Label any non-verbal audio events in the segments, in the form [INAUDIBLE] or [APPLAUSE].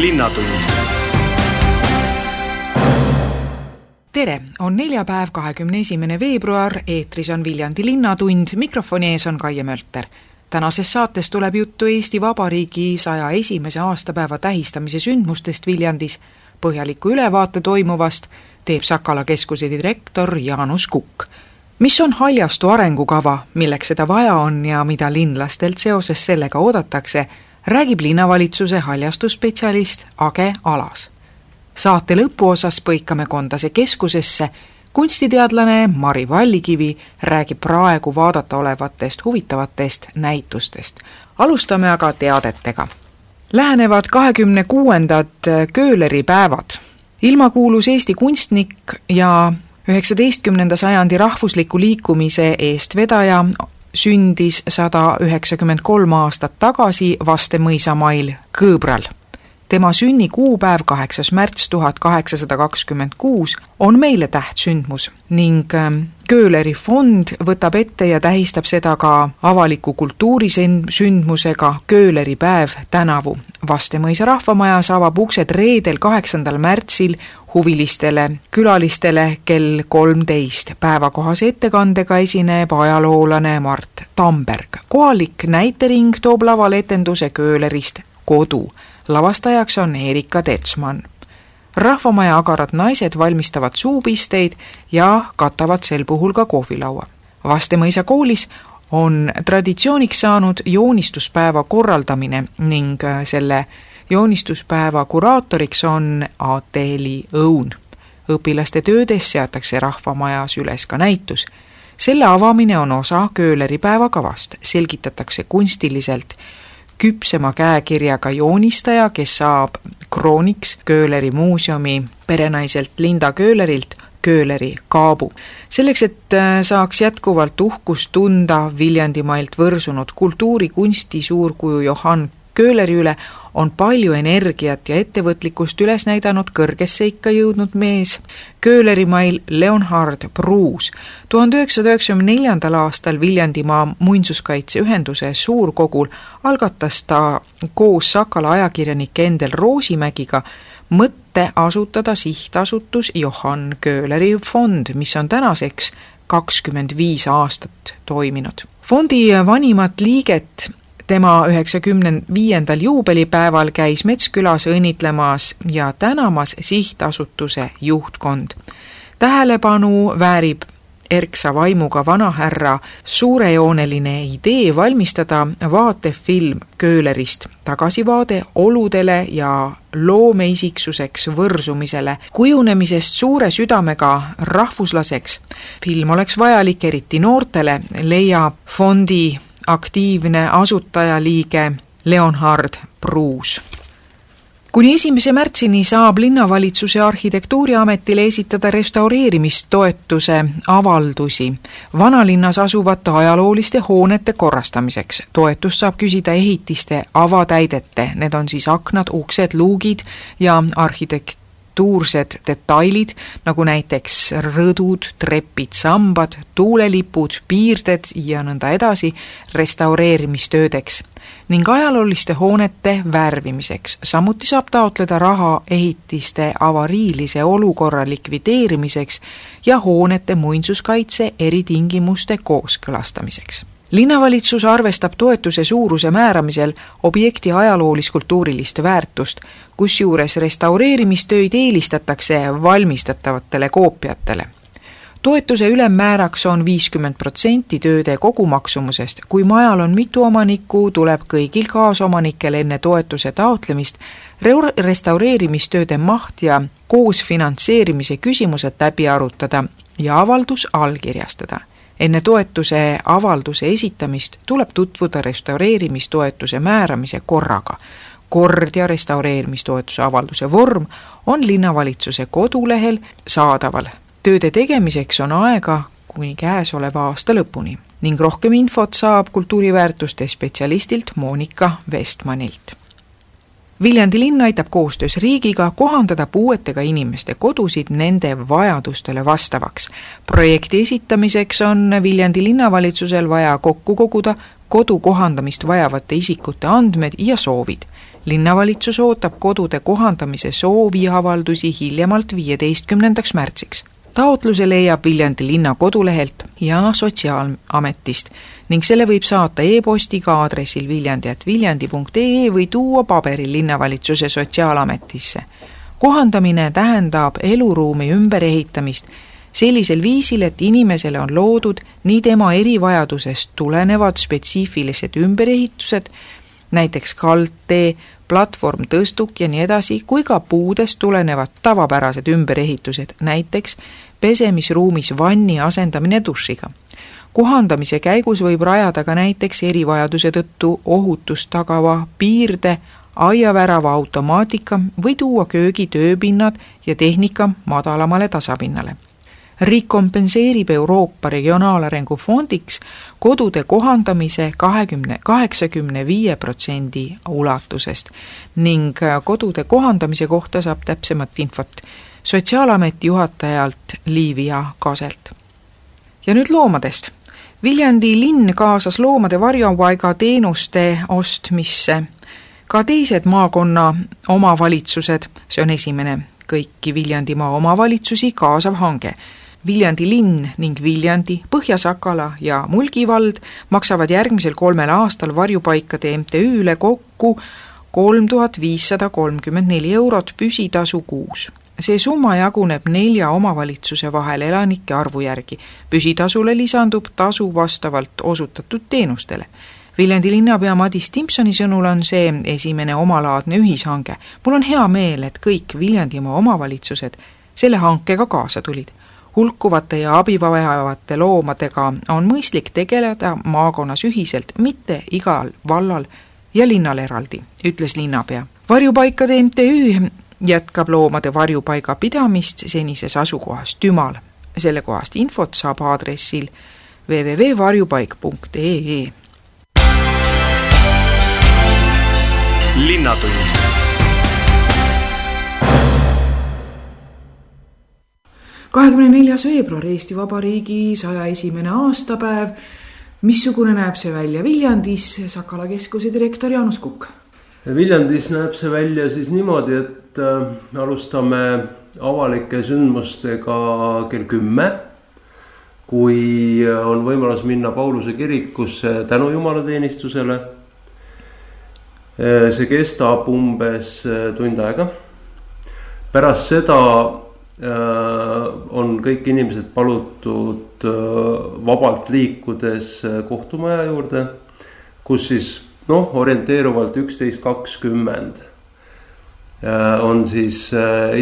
linnatund. Tere, on neljapäev, kahekümne esimene veebruar, eetris on Viljandi Linnatund, mikrofoni ees on Kaie Mölter. tänases saates tuleb juttu Eesti Vabariigi saja esimese aastapäeva tähistamise sündmustest Viljandis, põhjaliku ülevaate toimuvast teeb Sakala keskuse direktor Jaanus Kukk. mis on haljastu arengukava, milleks seda vaja on ja mida linlastelt seoses sellega oodatakse, räägib linnavalitsuse haljastuspetsialist Age Alas saate lõpuosas põikame Kondase keskusesse, kunstiteadlane Mari Vallikivi räägib praegu vaadata olevatest huvitavatest näitustest. alustame aga teadetega. Lähenevad kahekümne kuuendad kööleri päevad. ilmakuulus Eesti kunstnik ja üheksateistkümnenda sajandi rahvusliku liikumise eestvedaja sündis sada üheksakümmend kolm aastat tagasi Vastemõisamail Kõõbral tema sünnikuupäev, kaheksas märts tuhat kaheksasada kakskümmend kuus, on meile tähtsündmus ning ähm, Köhleri fond võtab ette ja tähistab seda ka avaliku kultuurisündmusega Köhleri päev tänavu. Vastemõisa rahvamajas avab uksed reedel, kaheksandal märtsil huvilistele külalistele kell kolmteist. päevakohase ettekandega esineb ajaloolane Mart Tamberg. kohalik näitering toob lavale etenduse Köhlerist kodu lavastajaks on Erika Tetsman. rahvamaja agarad naised valmistavad suupisteid ja katavad sel puhul ka kohvilaua. Vastemõisa koolis on traditsiooniks saanud joonistuspäeva korraldamine ning selle joonistuspäeva kuraatoriks on Ateli Õun. õpilaste töödes seatakse rahvamajas üles ka näitus. selle avamine on osa kööleri päevakavast, selgitatakse kunstiliselt küpsema käekirjaga joonistaja, kes saab krooniks Köhleri muuseumi perenaiselt Linda Köhlerilt Köhleri kaabu. selleks, et äh, saaks jätkuvalt uhkust tunda Viljandimailt võrsunud kultuurikunsti suurkuju Johann Köhleri üle, on palju energiat ja ettevõtlikkust üles näidanud kõrgesse ikka jõudnud mees, köölerimail Leonhard Pruus. tuhande üheksasaja üheksakümne neljandal aastal Viljandimaa Muinsuskaitseühenduse suurkogul algatas ta koos Sakala ajakirjanike Endel Roosimägiga mõtte asutada sihtasutus Johann Köhleri fond, mis on tänaseks kakskümmend viis aastat toiminud. fondi vanimat liiget tema üheksakümne viiendal juubelipäeval käis Metskülas õnnitlemas ja tänamas sihtasutuse juhtkond. tähelepanu väärib erksa vaimuga vanahärra suurejooneline idee valmistada vaatefilm Köhlerist, tagasivaade oludele ja loomeisikksuseks võrsumisele, kujunemisest suure südamega rahvuslaseks. film oleks vajalik eriti noortele, leiab fondi aktiivne asutajaliige Leonhard Pruus. kuni esimese märtsini saab linnavalitsuse arhitektuuriametile esitada restaureerimistoetuse avaldusi vanalinnas asuvate ajalooliste hoonete korrastamiseks. toetust saab küsida ehitiste avatäidete, need on siis aknad, uksed, luugid ja arhitekt-, arhitektuursed detailid, nagu näiteks rõdud, trepid, sambad, tuulelipud, piirded ja nõnda edasi, restaureerimistöödeks ning ajalooliste hoonete värvimiseks. samuti saab taotleda raha ehitiste avariilise olukorra likvideerimiseks ja hoonete muinsuskaitse eritingimuste kooskõlastamiseks linnavalitsus arvestab toetuse suuruse määramisel objekti ajaloolis-kultuurilist väärtust, kusjuures restaureerimistöid eelistatakse valmistatavatele koopiatele. toetuse ülemmääraks on viiskümmend protsenti tööde kogumaksumusest, kui majal on mitu omanikku, tuleb kõigil kaasomanikel enne toetuse taotlemist restaureerimistööde maht ja koos finantseerimise küsimused läbi arutada ja avaldus allkirjastada enne toetuse avalduse esitamist tuleb tutvuda restaureerimistoetuse määramise korraga. kord ja restaureerimistoetuse avalduse vorm on linnavalitsuse kodulehel saadaval. tööde tegemiseks on aega kuni käesoleva aasta lõpuni ning rohkem infot saab kultuuriväärtuste spetsialistilt Monika Vestmanilt Viljandi linn aitab koostöös riigiga kohandada puuetega inimeste kodusid nende vajadustele vastavaks. projekti esitamiseks on Viljandi linnavalitsusel vaja kokku koguda kodu kohandamist vajavate isikute andmed ja soovid. linnavalitsus ootab kodude kohandamise sooviavaldusi hiljemalt viieteistkümnendaks märtsiks taotluse leiab Viljandi linna kodulehelt ja Sotsiaalametist ning selle võib saata e-postiga aadressil viljandi.viljandi.ee või tuua paberil linnavalitsuse Sotsiaalametisse. kohandamine tähendab eluruumi ümberehitamist sellisel viisil, et inimesele on loodud nii tema erivajadusest tulenevad spetsiifilised ümberehitused, näiteks kaldtee, platvorm, tõstuk ja nii edasi, kui ka puudest tulenevad tavapärased ümberehitused, näiteks pesemisruumis vanni asendamine dušiga. kohandamise käigus võib rajada ka näiteks erivajaduse tõttu ohutust tagava piirde, aiavärava automaatika või tuua köögi tööpinnad ja tehnika madalamale tasapinnale riik kompenseerib Euroopa Regionaalarengu Fondiks kodude kohandamise kahekümne, kaheksakümne viie protsendi ulatusest ning kodude kohandamise kohta saab täpsemat infot Sotsiaalameti juhatajalt Liivia Kaselt. ja nüüd loomadest. Viljandi linn kaasas loomade varjupaiga teenuste ostmisse ka teised maakonna omavalitsused, see on esimene kõiki Viljandimaa omavalitsusi kaasav hange Viljandi linn ning Viljandi, Põhja-Sakala ja Mulgi vald maksavad järgmisel kolmel aastal varjupaikade MTÜ-le kokku kolm tuhat viissada kolmkümmend neli eurot püsitasu kuus. see summa jaguneb nelja omavalitsuse vahel elanike arvu järgi. püsitasule lisandub tasu vastavalt osutatud teenustele. Viljandi linnapea Madis Timpsoni sõnul on see esimene omalaadne ühishange. mul on hea meel, et kõik Viljandimaa omavalitsused selle hankega kaasa tulid hulkuvate ja abi vajavate loomadega on mõistlik tegeleda maakonnas ühiselt, mitte igal vallal ja linnal eraldi, ütles linnapea. varjupaikade MTÜ jätkab loomade varjupaiga pidamist senises asukohas Tümal. sellekohast infot saab aadressil www.varjupaik.ee. linnatund kahekümne neljas veebruar, Eesti Vabariigi saja esimene aastapäev. missugune näeb see välja Viljandis, Sakala keskuse direktor Jaanus Kukk? Viljandis näeb see välja siis niimoodi, et äh, alustame avalike sündmustega kell kümme. kui on võimalus minna Pauluse kirikusse tänu jumalateenistusele. Äh, see kestab umbes äh, tund aega. pärast seda Äh, on kõik inimesed palutud äh, vabalt liikudes äh, kohtumaja juurde, kus siis noh, orienteeruvalt üksteist kakskümmend on siis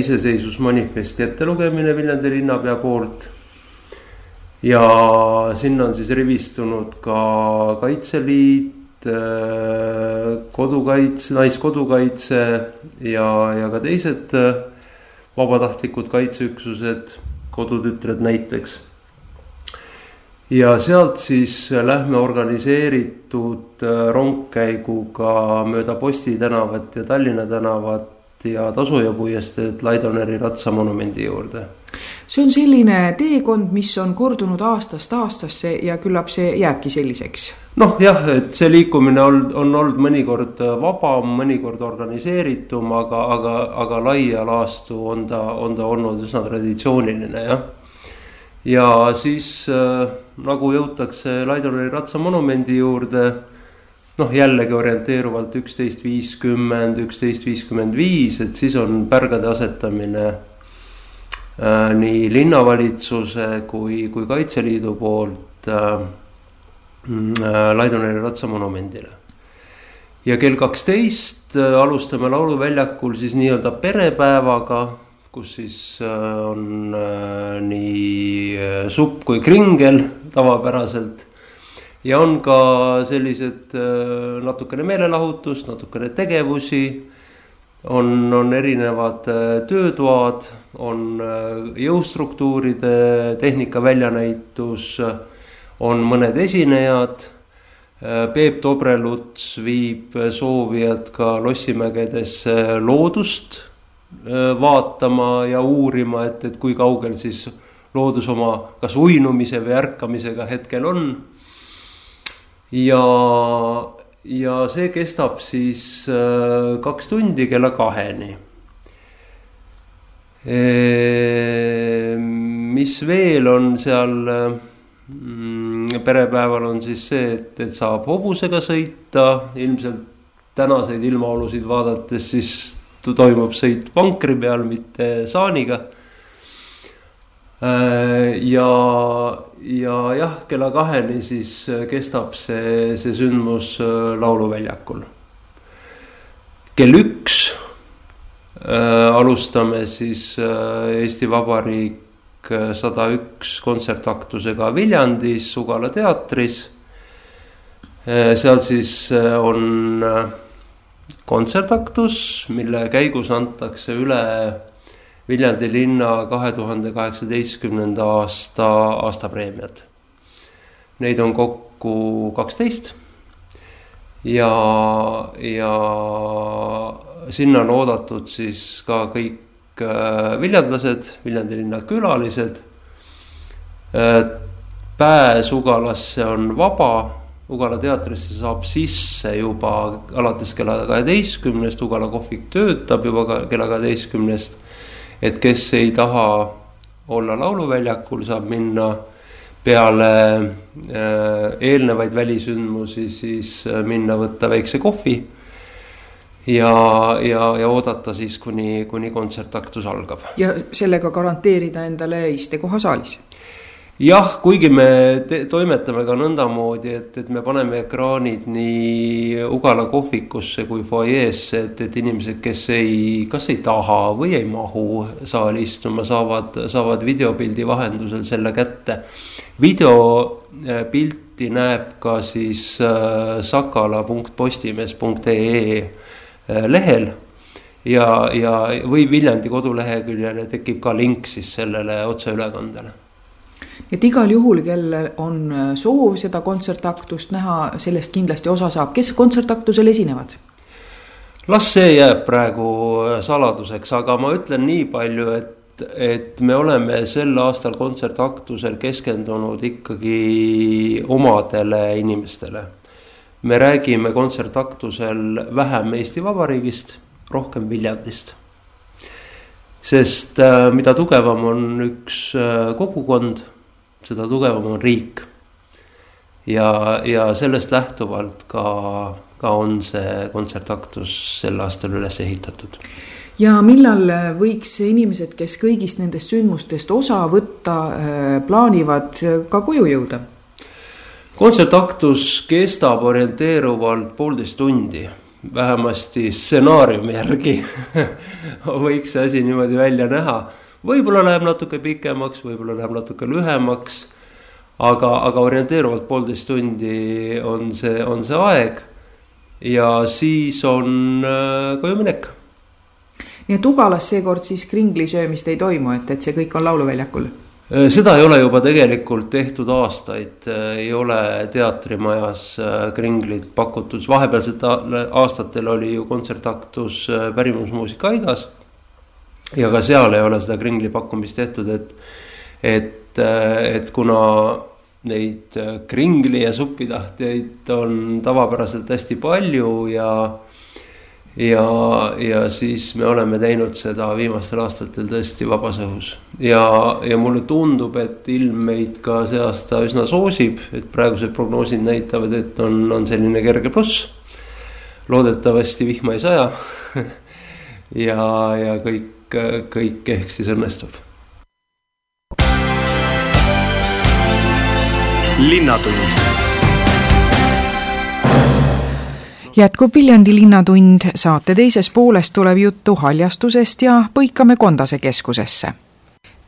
iseseisvusmanifesti ettelugemine Viljandi linnapea poolt. ja sinna on siis rivistunud ka Kaitseliit, kodukaitse, Naiskodukaitse ja, ja ka teised vabatahtlikud kaitseüksused, kodutütred näiteks. ja sealt siis lähme organiseeritud äh, rongkäiguga mööda Posti tänavat ja Tallinna tänavat ja Tasuja puiesteed Laidoneri ratsamonumendi juurde see on selline teekond, mis on kordunud aastast aastasse ja küllap see jääbki selliseks. noh, jah, et see liikumine on, on olnud mõnikord vabam, mõnikord organiseeritum, aga, aga, aga laia laastu on ta, on ta olnud üsna traditsiooniline, jah. ja siis äh, nagu jõutakse Laidoneri ratsamonumendi juurde noh, jällegi orienteeruvalt üksteist viiskümmend, üksteist viiskümmend viis, et siis on pärgade asetamine nii linnavalitsuse kui, kui Kaitseliidu poolt äh, äh, Laidoneri ratsamonumendile. ja kell kaksteist alustame Lauluväljakul siis nii-öelda perepäevaga, kus siis on nii supp kui kringel tavapäraselt ja on ka sellised natukene meelelahutust, natukene tegevusi on, on erinevad äh, töötoad, on äh, jõustruktuuride tehnika väljanäitus, on mõned esinejad. Äh, Peep Tobreluts viib soovijad ka Lossimägedesse loodust vaatama ja uurima, et, et kui kaugel siis loodus oma kas uinumise või ärkamisega hetkel on. ja ja see kestab siis äh, kaks tundi kella kaheni. mis veel on seal mm, perepäeval on siis see, et, et saab hobusega sõita, ilmselt tänaseid ilmaolusid vaadates siis toimub sõit vankri peal, mitte saaniga Äh, ja, ja jah, kella kaheni siis äh, kestab see, see sündmus äh, Lauluväljakul. kell üks äh, alustame siis äh, Eesti Vabariik sada üks kontsertaktusega Viljandis Sugala teatris äh,. seal siis on kontsertaktus, mille käigus antakse üle Viljandi linna kahe tuhande kaheksateistkümnenda aasta aastapreemiad. Neid on kokku kaksteist. ja, ja sinna on oodatud siis ka kõik äh, viljandlased, Viljandi linna külalised. Äh, pääs Ugalasse on vaba Ugala teatrisse saab sisse juba alates kella kaheteistkümnest, Ugala kohvik töötab juba kella kaheteistkümnest et kes ei taha olla lauluväljakul, saab minna peale äh, eelnevaid välisündmusi, siis äh, minna võtta väikse kohvi. ja, ja, ja oodata siis, kuni, kuni kontsertaktus algab. ja sellega garanteerida endale istekoha saalis jah, kuigi me toimetame ka nõndamoodi, et, et me paneme ekraanid nii Ugala kohvikusse kui fuajeesse, et, et inimesed, kes ei, kas ei taha või ei mahu saali istuma, saavad, saavad videopildi vahendusel selle kätte. videopilti näeb ka siis äh, sakala.postimees.ee äh, lehel ja, ja, või Viljandi koduleheküljele tekib ka link siis sellele otseülekandele et igal juhul, kellel on äh, soov seda kontsertaktust näha, sellest kindlasti osa saab, kes kontsertaktusel esinevad? las see jääb praegu äh, saladuseks, aga ma ütlen nii palju, et, et me oleme sel aastal kontsertaktusel keskendunud ikkagi omadele inimestele. me räägime kontsertaktusel vähem Eesti Vabariigist, rohkem Viljandist sest äh, mida tugevam on üks kogukond seda tugevam on riik. ja, ja sellest lähtuvalt ka, ka on see kontsertaktus sel aastal üles ehitatud ja millal võiks inimesed, kes kõigist nendest sündmustest osa võtta äh, plaanivad, ka koju jõuda? kontsertaktus kestab orienteeruvalt poolteist tundi, vähemasti stsenaariumi järgi [LAUGHS] võiks see asi niimoodi välja näha võib-olla läheb natuke pikemaks, võib-olla läheb natuke lühemaks. aga, aga orienteeruvalt poolteist tundi on see, on see aeg. ja siis on äh, kojuminek. nii et Ugalas seekord siis kringli söömist ei toimu, et, et see kõik on lauluväljakul? Äh, seda ei ole juba tegelikult tehtud aastaid, äh, ei ole teatrimajas kringlit pakutud, vahepealsetel aastatel oli ju kontsertaktus pärimusmuusika Aidas ja ka seal ei ole seda kringli pakkumist tehtud, et, et, et kuna neid kringli ja supitahtjaid on tavapäraselt hästi palju ja ja, ja siis me oleme teinud seda viimastel aastatel tõesti vabas õhus. ja, ja mulle tundub, et ilm meid ka see aasta üsna soosib, et praegused prognoosid näitavad, et on, on selline kerge pluss. loodetavasti vihma ei saja [LAUGHS] ja, ja kõik kõik, ehk siis õnnestub. linnatund. Jätkub Viljandi Linnatund, saate teises pooles tuleb juttu haljastusest ja põikame Kondase keskusesse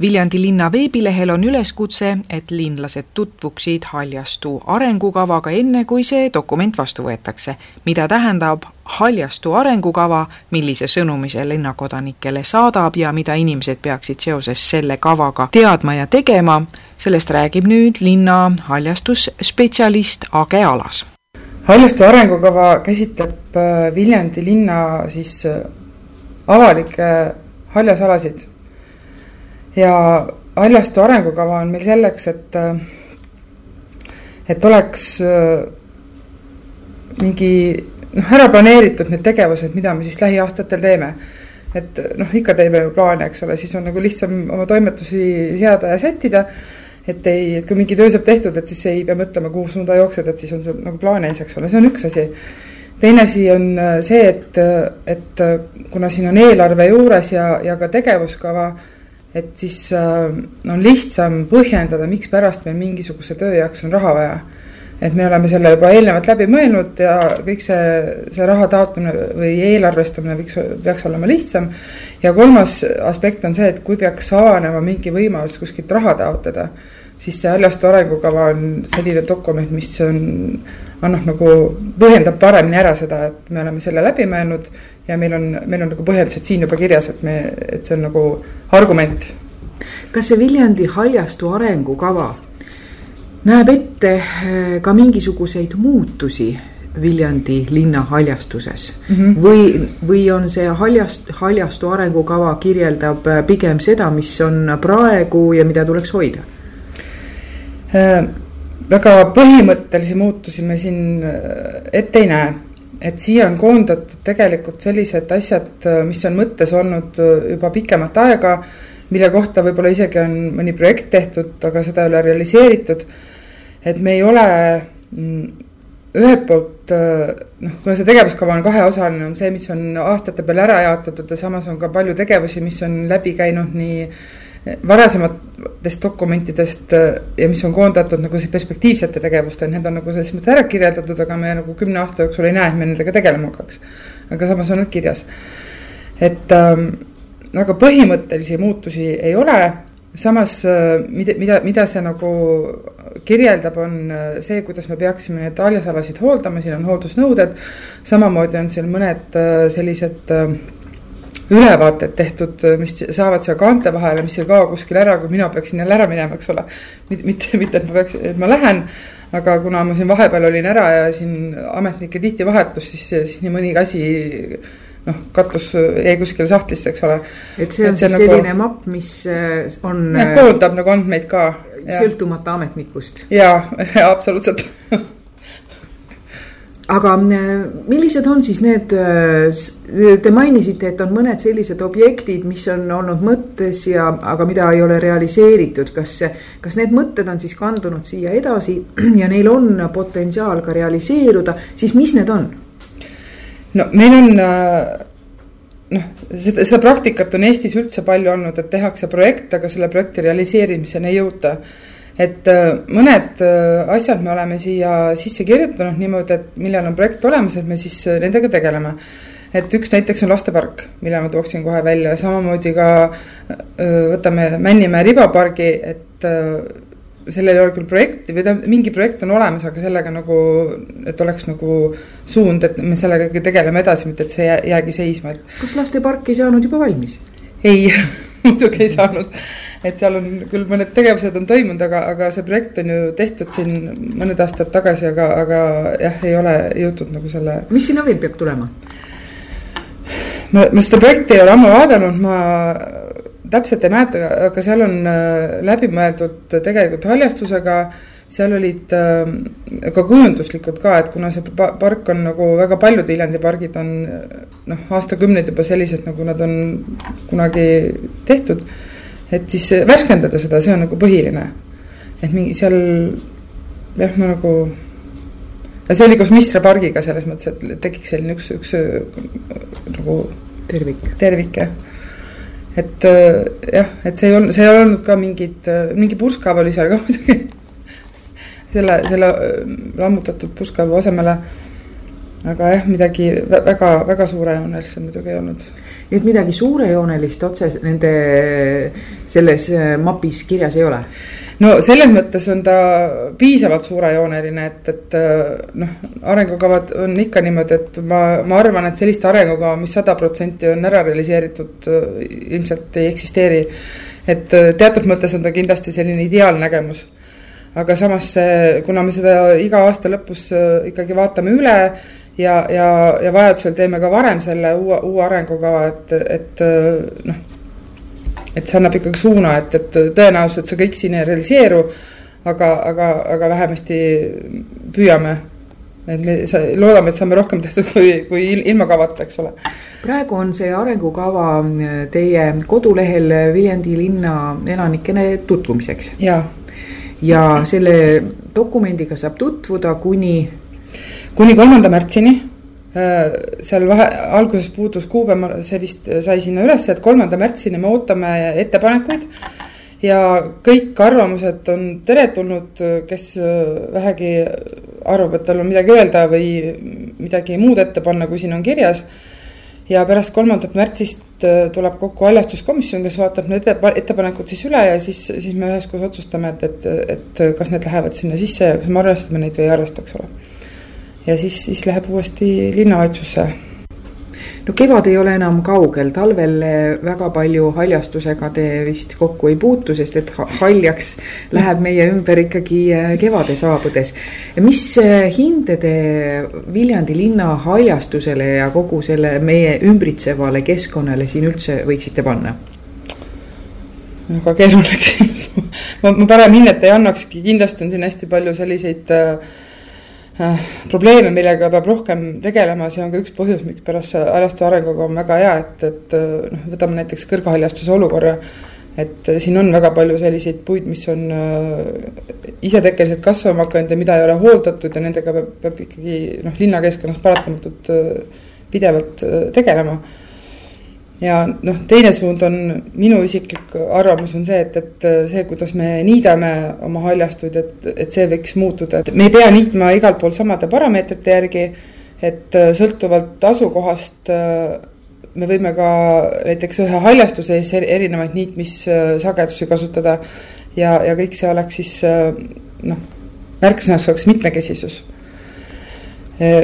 Viljandi linna veebilehel on üleskutse, et linlased tutvuksid haljastu arengukavaga enne, kui see dokument vastu võetakse. mida tähendab haljastu arengukava, millise sõnumi see linnakodanikele saadab ja mida inimesed peaksid seoses selle kavaga teadma ja tegema, sellest räägib nüüd linna haljastusspetsialist Age Alas. haljastu arengukava käsitleb äh, Viljandi linna siis äh, avalikke haljasalasid ja Haljastu arengukava on meil selleks, et, et oleks mingi noh, ära planeeritud need tegevused, mida me siis lähiaastatel teeme. et noh, ikka teeme ju plaane, eks ole, siis on nagu lihtsam oma toimetusi seada ja sättida. et ei, et kui mingi töö saab tehtud, et siis ei pea mõtlema, kuhu suunda jooksed, et siis on sul nagu plaan ees, eks ole, see on üks asi. teine asi on äh, see, et, et äh, kuna siin on eelarve juures ja, ja ka tegevuskava et siis äh, on lihtsam põhjendada, mikspärast meil mingisuguse töö jaoks on raha vaja et me oleme selle juba eelnevalt läbi mõelnud ja kõik see, see raha taotlemine või eelarvestamine võiks, peaks olema lihtsam. ja kolmas aspekt on see, et kui peaks avanema mingi võimalus kuskilt raha taotleda, siis see Haljastu arengukava on selline dokument, mis on, annab nagu, põhjendab paremini ära seda, et me oleme selle läbi mõelnud ja meil on, meil on nagu põhjendused siin juba kirjas, et me, et see on nagu argument. kas see Viljandi Haljastu arengukava näeb ette äh, ka mingisuguseid muutusi Viljandi linna haljastuses mm -hmm. või, või on see haljast, haljastu arengukava kirjeldab äh, pigem seda, mis on praegu ja mida tuleks hoida äh,? väga põhimõttelisi muutusi me siin äh, ette ei näe, et siia on koondatud tegelikult sellised asjad, mis on mõttes olnud juba pikemat aega, mille kohta võib-olla isegi on mõni projekt tehtud, aga seda ei ole realiseeritud et me ei ole mm, ühelt poolt äh, noh, kuna see tegevuskava on kaheosaline, on see, mis on aastate peale ära jaotatud ja samas on ka palju tegevusi, mis on läbi käinud nii varasematest dokumentidest äh, ja mis on koondatud nagu see perspektiivsete tegevusteni, need on nagu selles mõttes ära kirjeldatud, aga me nagu kümne aasta jooksul ei näe, et me nendega tegelema hakkaks. aga samas on need kirjas. et ähm, väga põhimõttelisi muutusi ei ole samas, äh, mida, mida, mida see nagu kirjeldab, on äh, see, kuidas me peaksime neid haljasalasid hooldama, siin on hooldusnõuded. samamoodi on seal mõned äh, sellised ülevaated tehtud, mis saavad siia kaante vahele, mis ei kao kuskile ära, kui mina peaksin jälle ära minema, eks ole. mitte, mitte, et ma peaks, et ma lähen, aga kuna ma siin vahepeal olin ära ja siin ametnikke tihti vahetus, siis, siis nii mõnigi asi noh, katus jäi kuskile sahtlisse, eks ole. et see on et see siis nagu, selline mapp, mis äh, on. jah, koondab nagu andmeid ka. sõltumata ametnikust. jaa, [LAUGHS] absoluutselt aga äh, millised on siis need, äh, te mainisite, et on mõned sellised objektid, mis on olnud mõttes ja, aga mida ei ole realiseeritud, kas, kas need mõtted on siis kandunud siia edasi [CLEARS THROAT] ja neil on potentsiaal ka realiseeruda, siis mis need on? No meil on äh, noh, seda, seda praktikat on Eestis üldse palju olnud, et tehakse projekt, aga selle projekti realiseerimiseni ei jõuta. et äh, mõned äh, asjad me oleme siia sisse kirjutanud niimoodi, et millel on projekt olemas, et me siis nendega tegeleme. et üks näiteks on lastepark, mille ma tooksin kohe välja, samamoodi ka võtame Männimäe ribapargi, et sellel ei ole küll projekti või ta mingi projekt on olemas, aga sellega nagu, et oleks nagu suund, et me sellega tegeleme edasi, mitte et see jää, jäägi seisma, et. kas lastepark ei saanud juba valmis? ei [LAUGHS] muidugi ei saanud, et seal on küll mõned tegevused on toimunud, aga, aga see projekt on ju tehtud siin mõned aastad tagasi, aga, aga jah, ei ole jõutud nagu selle. mis sinna veel peab tulema? ma, ma seda projekti ei ole ammu vaadanud, ma täpselt ei mäleta, aga seal on äh, läbimõeldud tegelikult haljastusega, seal olid äh, ka kujunduslikud ka, et kuna see park on nagu väga paljud Viljandi pargid on noh, aastakümneid juba sellised, nagu nad on kunagi tehtud. et siis värskendada seda, see on nagu põhiline. et mingi seal jah, ma nagu ja see oli koos Mistra pargiga selles mõttes, et tekiks selline üks, üks nagu tervik, tervik jah et äh, jah, et see ei olnud, see ei olnud ka mingid, äh, mingi purskkaev oli seal ka [LAUGHS] muidugi selle, selle äh, lammutatud purskkaevu asemele. aga jah, midagi väga, väga suurejoonelist see muidugi ei olnud. nii et midagi suurejoonelist otse nende selles mapis kirjas ei ole? No selles mõttes on ta piisavalt suurejooneline, et, et noh, arengukavad on ikka niimoodi, et ma, ma arvan, et sellist arengukava, mis sada protsenti on ära realiseeritud, ilmselt ei eksisteeri. et teatud mõttes on ta kindlasti selline ideaalnägemus. aga samas see, kuna me seda iga aasta lõpus ikkagi vaatame üle ja, ja, ja vajadusel teeme ka varem selle uue, uue arengukava, et, et noh et see annab ikkagi suuna, et, et tõenäoliselt see kõik siin ei realiseeru. aga, aga, aga vähemasti püüame et me loodame, et saame rohkem tehtud kui, kui ilma kavata, eks ole. praegu on see arengukava äh, teie kodulehel Viljandi linna elanikele tutvumiseks. jaa. ja selle dokumendiga saab tutvuda kuni. kuni kolmanda märtsini seal vahe, alguses puudus kuupäev, see vist sai sinna üles, et kolmanda märtsini me ootame ettepanekuid ja kõik arvamused on teretulnud, kes vähegi arvab, et tal on midagi öelda või midagi muud ette panna, kui siin on kirjas. ja pärast kolmandat märtsist äh, tuleb kokku haljastuskomisjon, kes vaatab need ettepanekud siis üle ja siis, siis me üheskoos otsustame, et, et, et kas need lähevad sinna sisse ja kas me arvestame neid või ei arvesta, eks ole. Ja siis, siis läheb uuesti linnavalitsusse no kevad ei ole enam kaugel, talvel väga palju haljastusega te vist kokku ei puutu, sest et haljaks läheb meie ümber ikkagi äh, kevade saabudes. mis äh, hinde te Viljandi linna haljastusele ja kogu selle meie ümbritsevale keskkonnale siin üldse võiksite panna? väga keeruline küsimus [LAUGHS] ma, ma parem hinnet ei annakski, kindlasti on siin hästi palju selliseid äh, Äh, probleeme, millega peab rohkem tegelema, see on ka üks põhjus, mikspärast see haljastuse arenguga on väga hea, et, et äh, noh, võtame näiteks kõrghaljastuse olukorra. et äh, siin on väga palju selliseid puid, mis on isetekkeliselt kasvama hakanud ja mida ei ole hooldatud ja nendega peab, peab ikkagi noh, linnakeskkonnas paratamatult pidevalt tegelema ja noh, teine suund on, minu isiklik arvamus on see, et, et see, kuidas me niidame oma haljastuid, et, et see võiks muutuda, et me ei pea niitma igal pool samade parameetrite järgi, et sõltuvalt asukohast me võime ka näiteks ühe haljastuse ees erinevaid niitmissagedusi kasutada ja, ja kõik see oleks siis noh, märksõnaks oleks mitmekesisus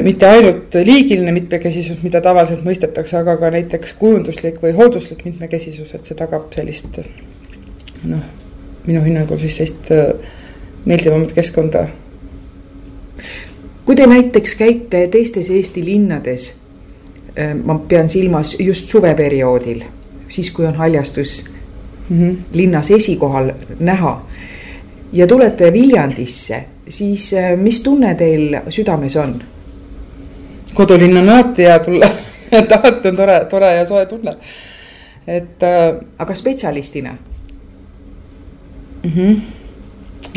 mitte ainult liigiline mitmekesisus, mida tavaliselt mõistetakse, aga ka näiteks kujunduslik või hooduslik mitmekesisus, et see tagab sellist noh, minu hinnangul siis sellist eh, meeldivamat keskkonda. kui te näiteks käite teistes Eesti linnades, eh, ma pean silmas just suveperioodil, siis kui on haljastus mm -hmm. linnas esikohal näha ja tulete Viljandisse, siis mis tunne teil südames on? Kodulinn on alati hea tulla [LAUGHS] et alati on tore, tore ja soe tunne, et äh,. aga spetsialistina mm? -hmm.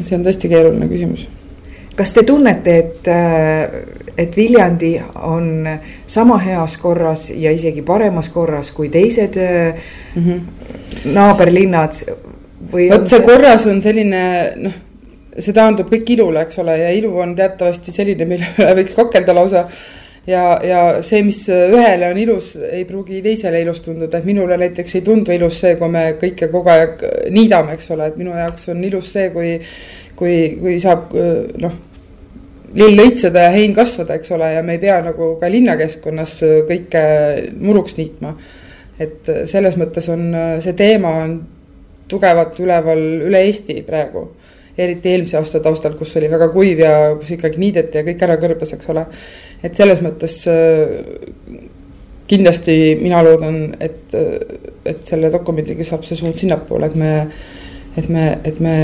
see on tõesti keeruline küsimus. kas te tunnete, et, äh, et Viljandi on sama heas korras ja isegi paremas korras kui teised mm -hmm. naaberlinnad? vot see korras on selline noh see taandub kõik ilule, eks ole, ja ilu on teatavasti selline, mille üle võiks kakelda lausa ja, ja see, mis ühele on ilus, ei pruugi teisele ilus tunduda, et minule näiteks ei tundu ilus see, kui me kõike kogu aeg niidame, eks ole, et minu jaoks on ilus see, kui, kui, kui saab noh, lill õitseda ja hein kasvada, eks ole, ja me ei pea nagu ka linnakeskkonnas kõike muruks niitma. et selles mõttes on see teema on tugevalt üleval üle Eesti praegu eriti eelmise aasta taustal, kus oli väga kuiv ja kus ikkagi niideti ja kõik ära kõrbes, eks ole. Et selles mõttes äh, kindlasti mina loodan, et, et selle dokumendiga saab see suund sinnapoole, et me, et me, et me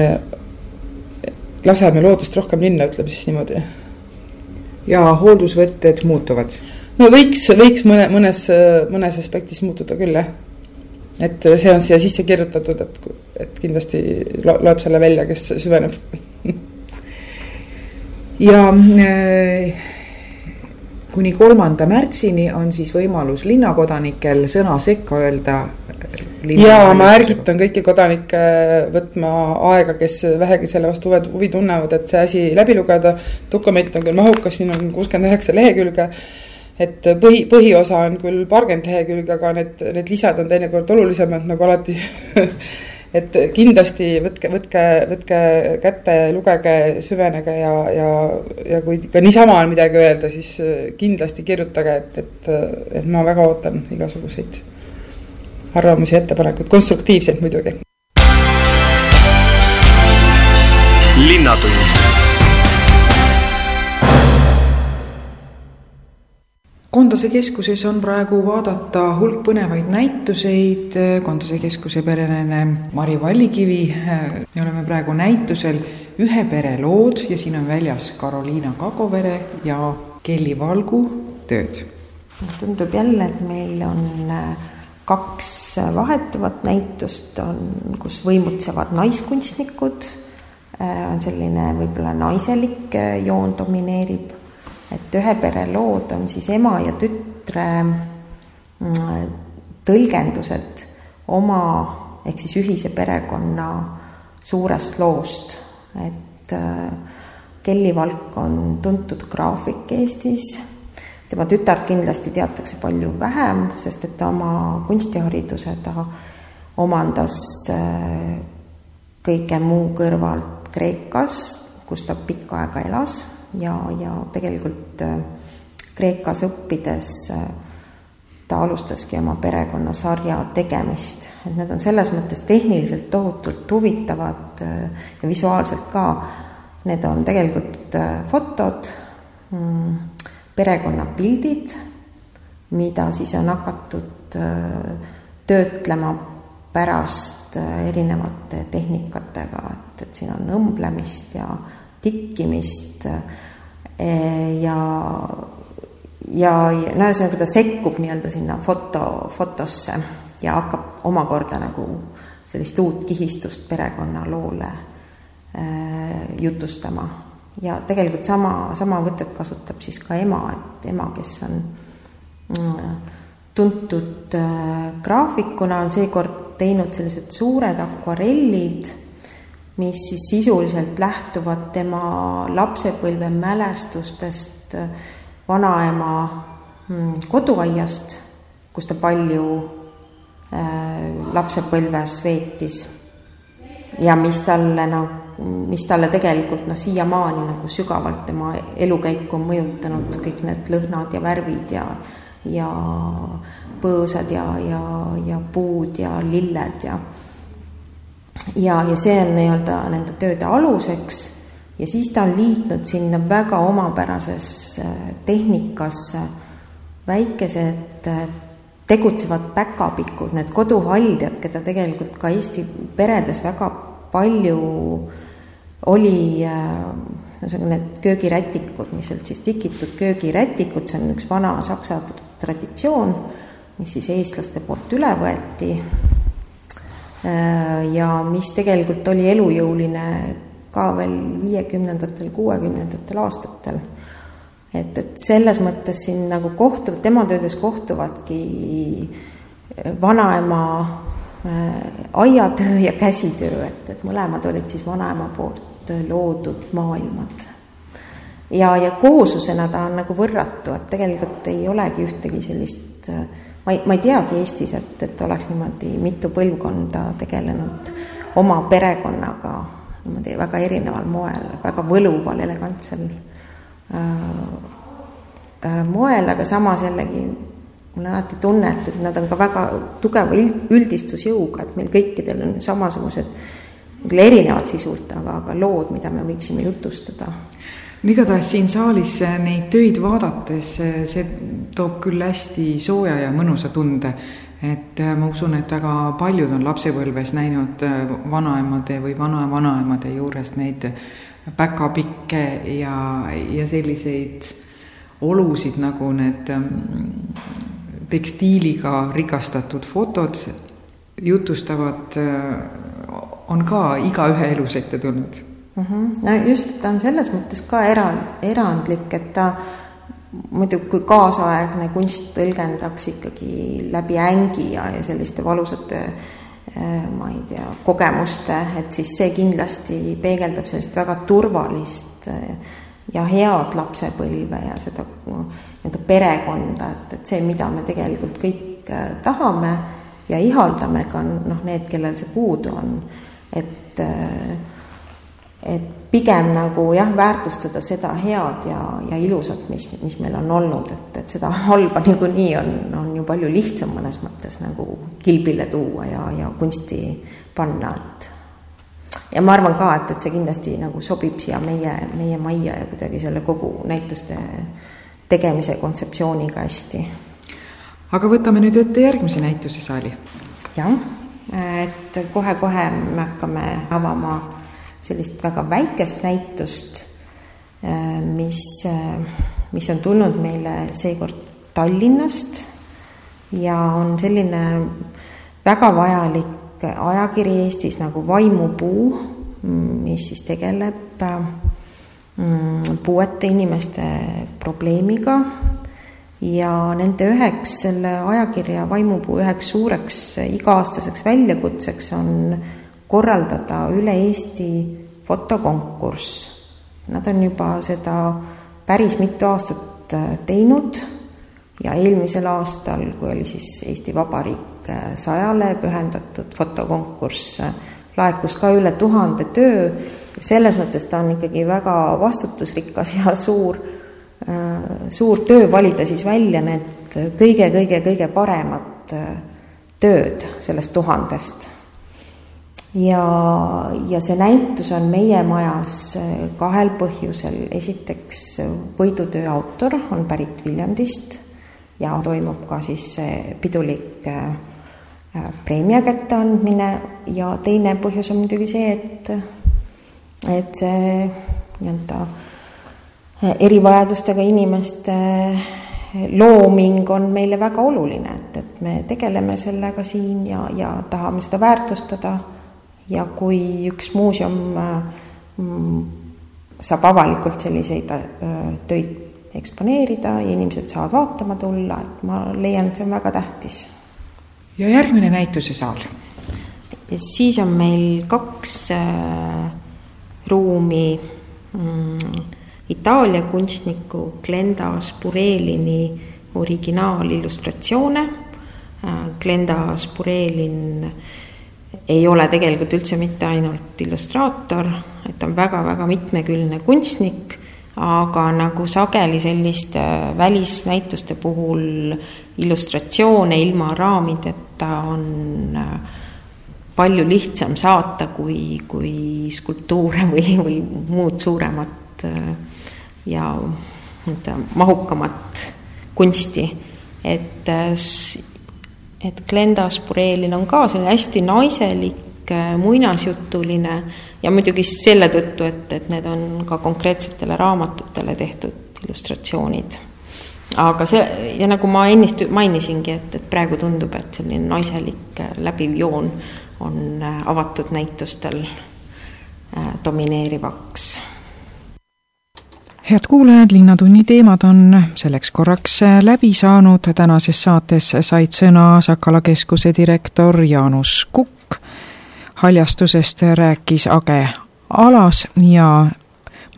laseme loodust rohkem linna, ütleme siis niimoodi. ja hooldusvõtted muutuvad? no võiks, võiks mõne, mõnes, mõnes aspektis muutuda küll, jah et see on siia sisse kirjutatud, et, et kindlasti loeb selle välja, kes süveneb ja äh, kuni kolmanda märtsini on siis võimalus linnakodanikel sõna sekka öelda. ja ma ärgitan kõiki kodanikke võtma aega, kes vähegi selle vastu huvi, huvi tunnevad, et see asi läbi lugeda. dokument on küll mahukas, siin on kuuskümmend üheksa lehekülge et põhi, põhiosa on küll paarkümmend lehekülge, aga need, need lisad on teinekord olulisemad nagu alati [LAUGHS] et kindlasti võtke, võtke, võtke kätte, lugege, süvenege ja, ja, ja kui ka niisama on midagi öelda, siis kindlasti kirjutage, et, et, et ma väga ootan igasuguseid arvamusi, ettepanekuid, konstruktiivseid muidugi. Kondase keskuses on praegu vaadata hulk põnevaid näituseid, Kondase keskuse pereline Mari Vallikivi, me oleme praegu näitusel Ühe pere lood ja siin on väljas Karoliina Kagovere ja Kelly Valgu tööd. tundub jälle, et meil on kaks vahetuvat näitust. On, kus võimutsevad naiskunstnikud, on selline võib-olla naiselik joon domineerib, et ühe pere lood on siis ema ja tütre mm, tõlgendused oma ehk siis ühise perekonna suurest loost, et äh, Kelly Valk on tuntud graafik Eestis, tema tütart kindlasti teatakse palju vähem, sest et oma kunstihariduse ta omandas äh, kõige muu kõrvalt Kreekas, kus ta pikka aega elas ja, ja tegelikult äh, Kreekas õppides ta alustaski oma perekonnasarja tegemist, et need on selles mõttes tehniliselt tohutult huvitavad ja visuaalselt ka. Need on tegelikult äh, fotod, mm, perekonnapildid, mida siis on hakatud äh, töötlema pärast äh, erinevate tehnikatega, et, et siin on õmblemist ja tikkimist ja, ja, ja no ühesõnaga ta sekkub nii-öelda sinna foto, fotosse ja hakkab omakorda nagu sellist uut kihistust perekonnaloole Äh, jutustama. Ja tegelikult sama, sama võtet kasutab siis ka ema, et ema, kes on mm, tuntud äh, graafikuna, on seekord teinud sellised suured akvarellid, mis siis sisuliselt lähtuvad tema lapsepõlve mälestustest äh, vanaema mm, koduaiast, kus ta palju lapsepõlves veetis. Ja mis talle nagu mis talle tegelikult noh, siiamaani nagu sügavalt tema elukäiku on mõjutanud, kõik need lõhnad ja värvid ja, ja põõsad ja, ja, ja puud ja lilled ja ja, ja see on nii-öelda nende tööde aluseks. Ja siis ta on liitnud sinna väga omapärases äh, tehnikasse väikesed äh, tegutsevad päkapikud, need koduhaldjad, keda tegelikult ka Eesti peredes väga palju oli ühesõnaga äh, need köögirätikud, mis olid siis tikitud köögirätikud, see on üks vana saksa traditsioon, mis siis eestlaste poolt üle võeti. äh, ja mis tegelikult oli elujõuline ka veel viiekümnendatel, kuuekümnendatel aastatel. et, et selles mõttes siin nagu kohtuvad, tema töödes kohtuvadki vanaema äh, aiatöö ja käsitöö, et, et mõlemad olid siis vanaema poolt loodud maailmad. ja, ja kooslusena ta on nagu võrratu, et tegelikult ei olegi ühtegi sellist, ma ei, ma ei teagi Eestis, et, et oleks niimoodi mitu põlvkonda tegelenud oma perekonnaga niimoodi väga erineval moel, väga võluval, elegantsel äh, äh, moel, aga samas jällegi mul on alati tunne, et, et nad on ka väga tugeva üldistusjõuga, et meil kõikidel on samasugused küll erinevad sisult, aga, aga lood, mida me võiksime jutustada. Igatahes siin saalis neid töid vaadates, see toob küll hästi sooja ja mõnusa tunde, et äh, ma usun, et väga paljud on lapsepõlves näinud vanaemade või vana-vanaemade juures neid päkapikke ja, ja selliseid olusid nagu need ähm, tekstiiliga rikastatud fotod jutustavad on ka igaühe elus ette tulnud mm. -hmm. no just, ta on selles mõttes ka era, erandlik, et ta muidu, kui kaasaegne kunst tõlgendaks ikkagi läbi ängi ja, ja selliste valusate eh, ma ei tea, kogemuste, et siis see kindlasti peegeldab sellist väga turvalist eh, ja head lapsepõlve ja seda nii-öelda perekonda, et, et see, mida me tegelikult kõik eh, tahame ja ihaldame ka noh, need, kellel see puudu on et, et pigem nagu jah, väärtustada seda head ja, ja ilusat, mis, mis meil on olnud, et, et seda halba [LAUGHS] niikuinii on, on ju palju lihtsam mõnes mõttes nagu kilbile tuua ja, ja kunsti panna, et ja ma arvan ka, et, et see kindlasti nagu sobib siia meie, meie majja ja kuidagi selle kogu näituste tegemise kontseptsiooniga hästi. aga võtame nüüd ette järgmise näituse saali. jah et kohe-kohe me hakkame avama sellist väga väikest näitust, mis mis on tulnud meile seekord Tallinnast ja on selline väga vajalik ajakiri Eestis nagu Vaimupuu, mis siis tegeleb mm, puuete inimeste probleemiga. Ja nende üheks, selle ajakirja Vaimupuu üheks suureks iga-aastaseks väljakutseks on korraldada üle Eesti fotokonkurss. Nad on juba seda päris mitu aastat äh, teinud ja eelmisel aastal, kui oli siis Eesti Vabariik äh, sajale pühendatud fotokonkurss, äh, laekus ka üle tuhande töö. selles mõttes ta on ikkagi väga vastutusrikas [LAUGHS] ja suur, suur töö valida siis välja need kõige-kõige-kõige paremad tööd sellest tuhandest ja, ja see näitus on meie majas äh, kahel põhjusel. esiteks, võidutöö autor on pärit Viljandist ja toimub ka siis pidulik äh, äh, preemia kätteandmine ja teine põhjus on muidugi see, et, et see nii-öelda erivajadustega inimeste looming on meile väga oluline, et, et me tegeleme sellega siin ja, ja tahame seda väärtustada ja kui üks muuseum mm, saab avalikult selliseid äh, töid eksponeerida ja inimesed saavad vaatama tulla, et ma leian, et see on väga tähtis. ja järgmine näitusesaal? siis on meil kaks äh, ruumi mm, Itaalia kunstniku Glenda Spurelini originaalillustratsioone äh,. Glenda Spurelin äh, ei ole tegelikult üldse mitte ainult illustraator, et ta on väga-väga mitmekülgne kunstnik, aga nagu sageli selliste välisnäituste puhul illustratsioone ilma raamideta on äh, palju lihtsam saata kui, kui skulptuure või, või muud suuremat äh, ja nii-öelda mahukamat kunsti. et äh, et Glenda Spurelin on ka selline hästi naiselik, äh, muinasjutuline ja muidugi selle tõttu, et, et need on ka konkreetsetele raamatutele tehtud illustratsioonid. aga see, ja nagu ma ennist mainisingi, et, et praegu tundub, et selline naiselik äh, läbiv joon on äh, avatud näitustel domineerivaks head kuulajad, Linnatunni teemad on selleks korraks läbi saanud, tänases saates said sõna Sakala keskuse direktor Jaanus Kukk, haljastusest rääkis Age Alas ja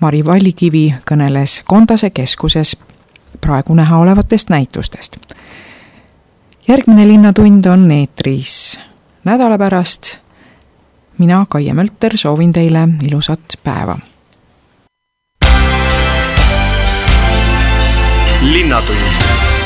Mari Vallikivi kõneles Kondase keskuses praegu näha olevatest näitustest. järgmine Linnatund on eetris nädala pärast. mina, Kaie Mölter, soovin teile ilusat päeva linnatund